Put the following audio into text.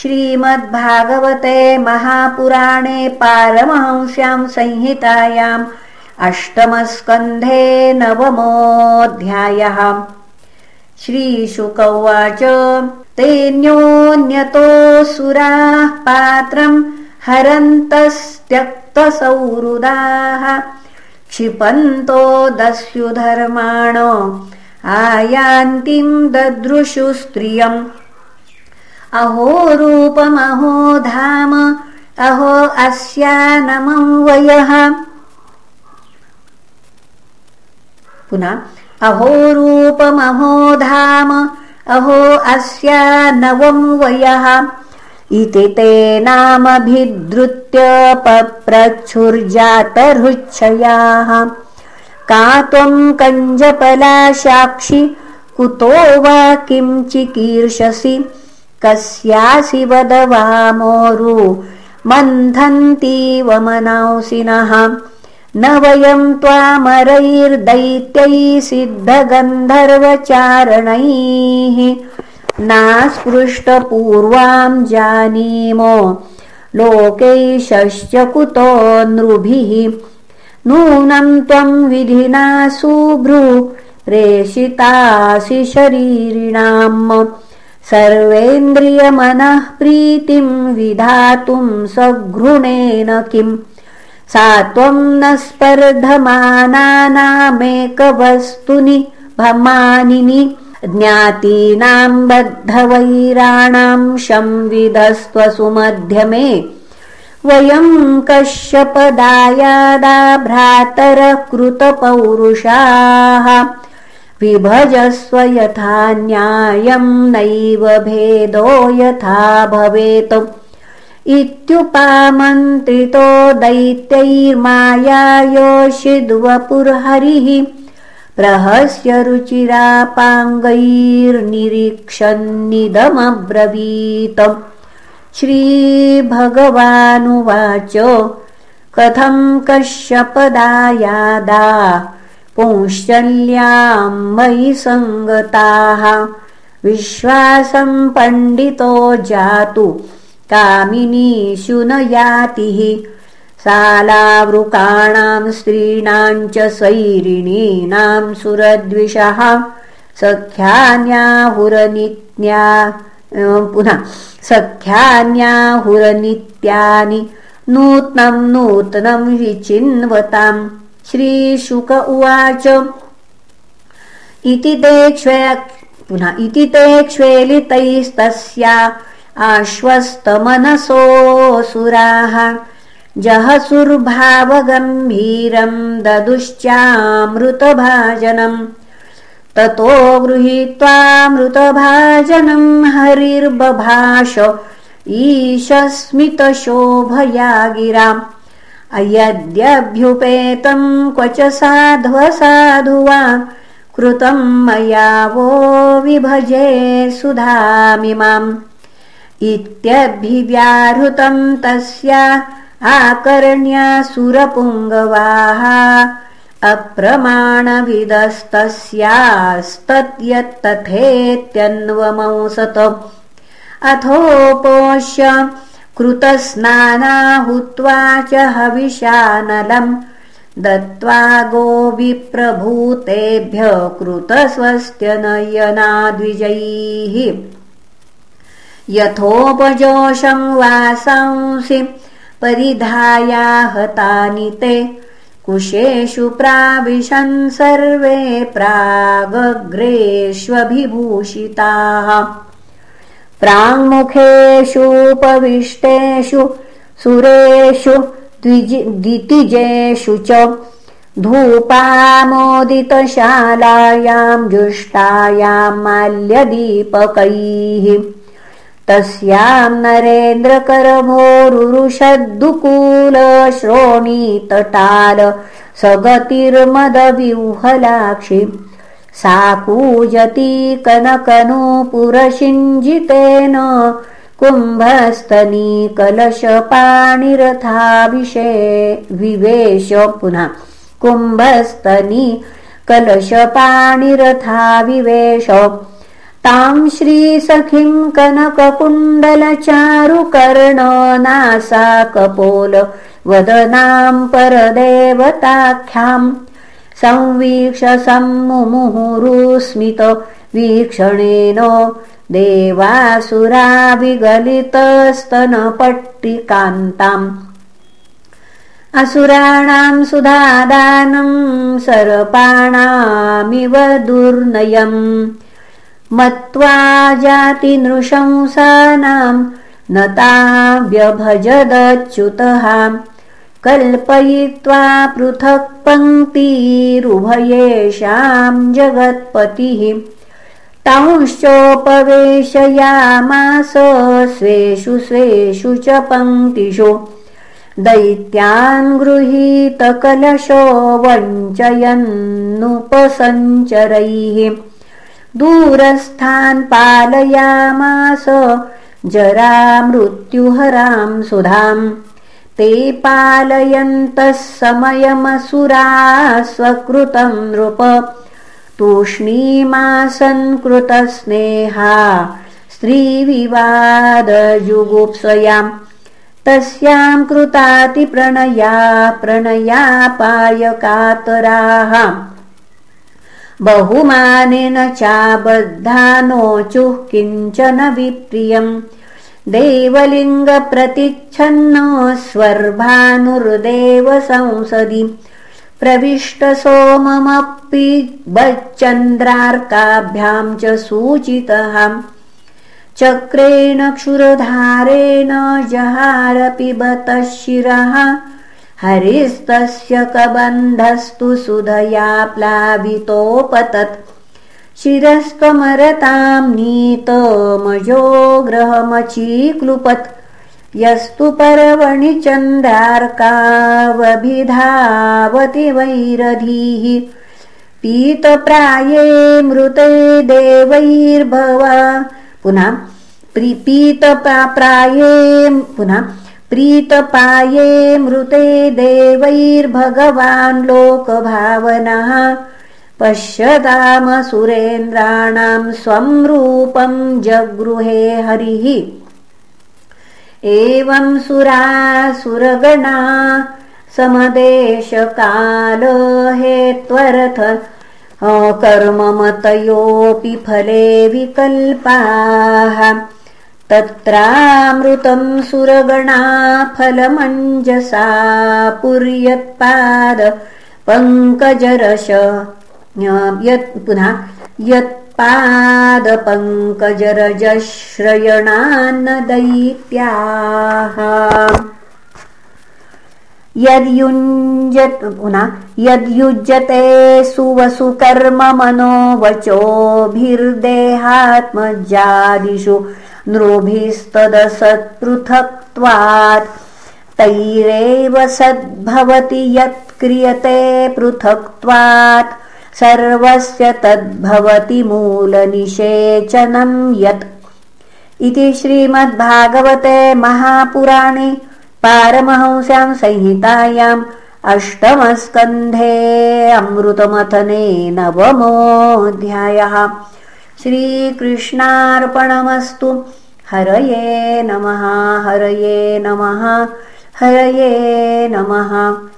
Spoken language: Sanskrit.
श्रीमद्भागवते महापुराणे पारमहंस्यां संहितायाम् अष्टमस्कन्धे नवमोऽध्यायः। श्रीशुक उवाच तेऽन्योन्यतोऽसुराः पात्रम् हरन्तस्त्यक्तसौहृदाः। क्षिपन्तो दस्युधर्माणो आयान्तिम् ददृशु स्त्रियम् अहो रूपमहो धाम अहो अस्यानमं वयः। पुनः अहो रूपमहो धाम अहो अस्या नवं वयः। इति ते नामभिद्रुत्य पप्रच्छुर्जातहृच्छयाः का त्वम् कञ्जपला साक्षि कुतो वा किं चिकीर्षसि कस्यासि वदवामोरु मन्थन्तीव मनांसिनः न वयम् त्वामरैर्दैत्यैः सिद्धगन्धर्वचारणैः। नास्पृष्टपूर्वाम् जानीमो लोकैशश्च कुतो नृभिः। नूनम् त्वम् विधिना सुभ्रू प्रेषितासि शरीरिणाम् सर्वेन्द्रियमनः प्रीतिम् विधातुम् सघृणेन किम् सा त्वम् न स्पर्धमानानामेकवस्तुनि भमानिनि ज्ञातीनाम् बद्धवैराणाम् संविधस्त्वसुमध्यमे। वयम् कश्यपदायादा भ्रातरः कृतपौरुषाः विभजस्व यथा न्यायम् नैव भेदो यथा भवेत्। इत्युपामन्त्रितो दैत्यैर्मायायोषिद्वपुर्हरिः प्रहस्य रुचिरापाङ्गैर्निरीक्षन्निदमब्रवीत। श्रीभगवानुवाच कथम् कश्यपदायादा पुंश्चल्याम् मयि सङ्गताः विश्वासम् पण्डितो जातु कामिनीषु न यातिः। सालावृकाणाम् स्त्रीणाम् च स्वैरिणीनाम् सुरद्विषः। सख्यान्याहुरनित्या पुनः सख्यान्याहुरनित्यानि नूत्नम् नूतनम् विचिन्वताम् श्रीशुक उवाच। इति ते पुनः इति ते क्ष्वेलितैस्तस्या आश्वस्तमनसोऽसुराः। जहसुर्भावगम्भीरम् ददुश्चामृतभाजनम् ततो गृहीत्वामृतभाजनम् हरिर्बभाष ईशस्मितशोभया गिराम् अयद्यभ्युपेतम् क्व च साध्वसाधु वा कृतम् मया वो विभजे सुधामिमाम् इत्यभिव्याहृतम् तस्या आकर्ण्या सुरपुङ्गवाः। अप्रमाणविदस्तस्यास्तत्यत्तथेत्यन्वमंसत अथोपोष्य कृतस्नानाहुत्वा च हविषानलम् दत्त्वा गोविप्रभूतेभ्य कृतस्वस्त्यनयनाद्विजैः यथोपजोषं वासांसि परिधायाहतानि ते कुशेषु प्राविशन् सर्वे प्रागग्रेष्वभिभूषिताः प्राङ्मुखेषुपविष्टेषु सुरेषु द्वितिजेषु च धूपामोदितशालायाम् जुष्टायाम् माल्यदीपकैः। तस्याम् नरेन्द्रकरभोरुरुषद्दुकूलश्रोणीतटाल सगतिर्मदव्यूहलाक्षि सा कूजती कनकनूपुरशिञ्जितेन कुम्भस्तनीकलशपाणिरथाभिषे विवेश पुनः कुम्भस्तनी कलशपाणिरथा तां श्रीसखीं कनककुण्डलचारुकर्णनासाकपोल वदनां परदेवताख्याम् संवीक्ष सम्मुहुरुस्मित वीक्षणेन देवासुराविगलितस्तनपट्टिकान्ताम् असुराणां सुधादानं सर्पाणामिव दुर्नयम्। मत्वा जातिनृशंसानां न ताव्यभजदच्युतः कल्पयित्वा पृथक् पङ्क्तिरुभयेषां जगत्पतिः। तांश्चोपवेशयामास स्वेषु स्वेषु च पङ्क्तिषु। दैत्यान् गृहीतकलशो वञ्चयन्नुपसञ्चरैः। दूरस्थान् पालयामास जरामृत्युहरां सुधाम् ते पालयन्तः समयमसुरा स्वकृतं नृप तूष्णीमासन्कृतस्नेहा स्त्रीविवादजुगुप्सयाम्। तस्यां कृतातिप्रणया प्रणयापायकातराः। बहुमानेन चाबद्धा नोचुः किञ्चन विप्रियम् देवलिङ्गप्रतिच्छन्न स्वर्भानुर्देव संसदि प्रविष्टसोममपि बच्चन्द्रार्काभ्यां च सूचितः। चक्रेण क्षुरधारेण जहारपि बतः शिरः हरिस्तस्य कबन्धस्तु सुधया प्लावितोपतत् शिरस्त्वमरतां नीतमजो ग्रहमचीक्लुपत् यस्तु पर्वणि चन्द्रार्कावभिधावति वैरधीः। पीतप्राये मृते देवैर्भव। पुनः पीतप्राये पुनः प्रीतपाये मृते देवैर्भगवान् लोकभावनः पश्यतामसुरेन्द्राणां स्वं रूपं जगृहे हरिः। एवं सुरासुरगणा समदेशकालहेत्वरथ कर्ममतयोऽपि फले विकल्पाः। तत्रामृतं सुरगणा फलमञ्जसा पुर्यत्पाद पङ्कजरश यत् पुनः यत्पादपङ्कजरजश्रयणान्न दैत्याः यद्युञ्जत् पुनः यद्युज्यते सुवसुकर्म नृभिस्तदसत्पृथक्त्वात्। तैरेव सद्भवति यत्क्रियते पृथक्त्वात् सर्वस्य तद्भवति मूलनिषेचनं यत्। इति श्रीमद्भागवते महापुराणे पारमहंस्यां संहितायाम् अष्टमस्कन्धे अमृतमथने नवमोऽध्यायः। श्रीकृष्णार्पणमस्तु। हरये नमः हरये नमः हरये नमः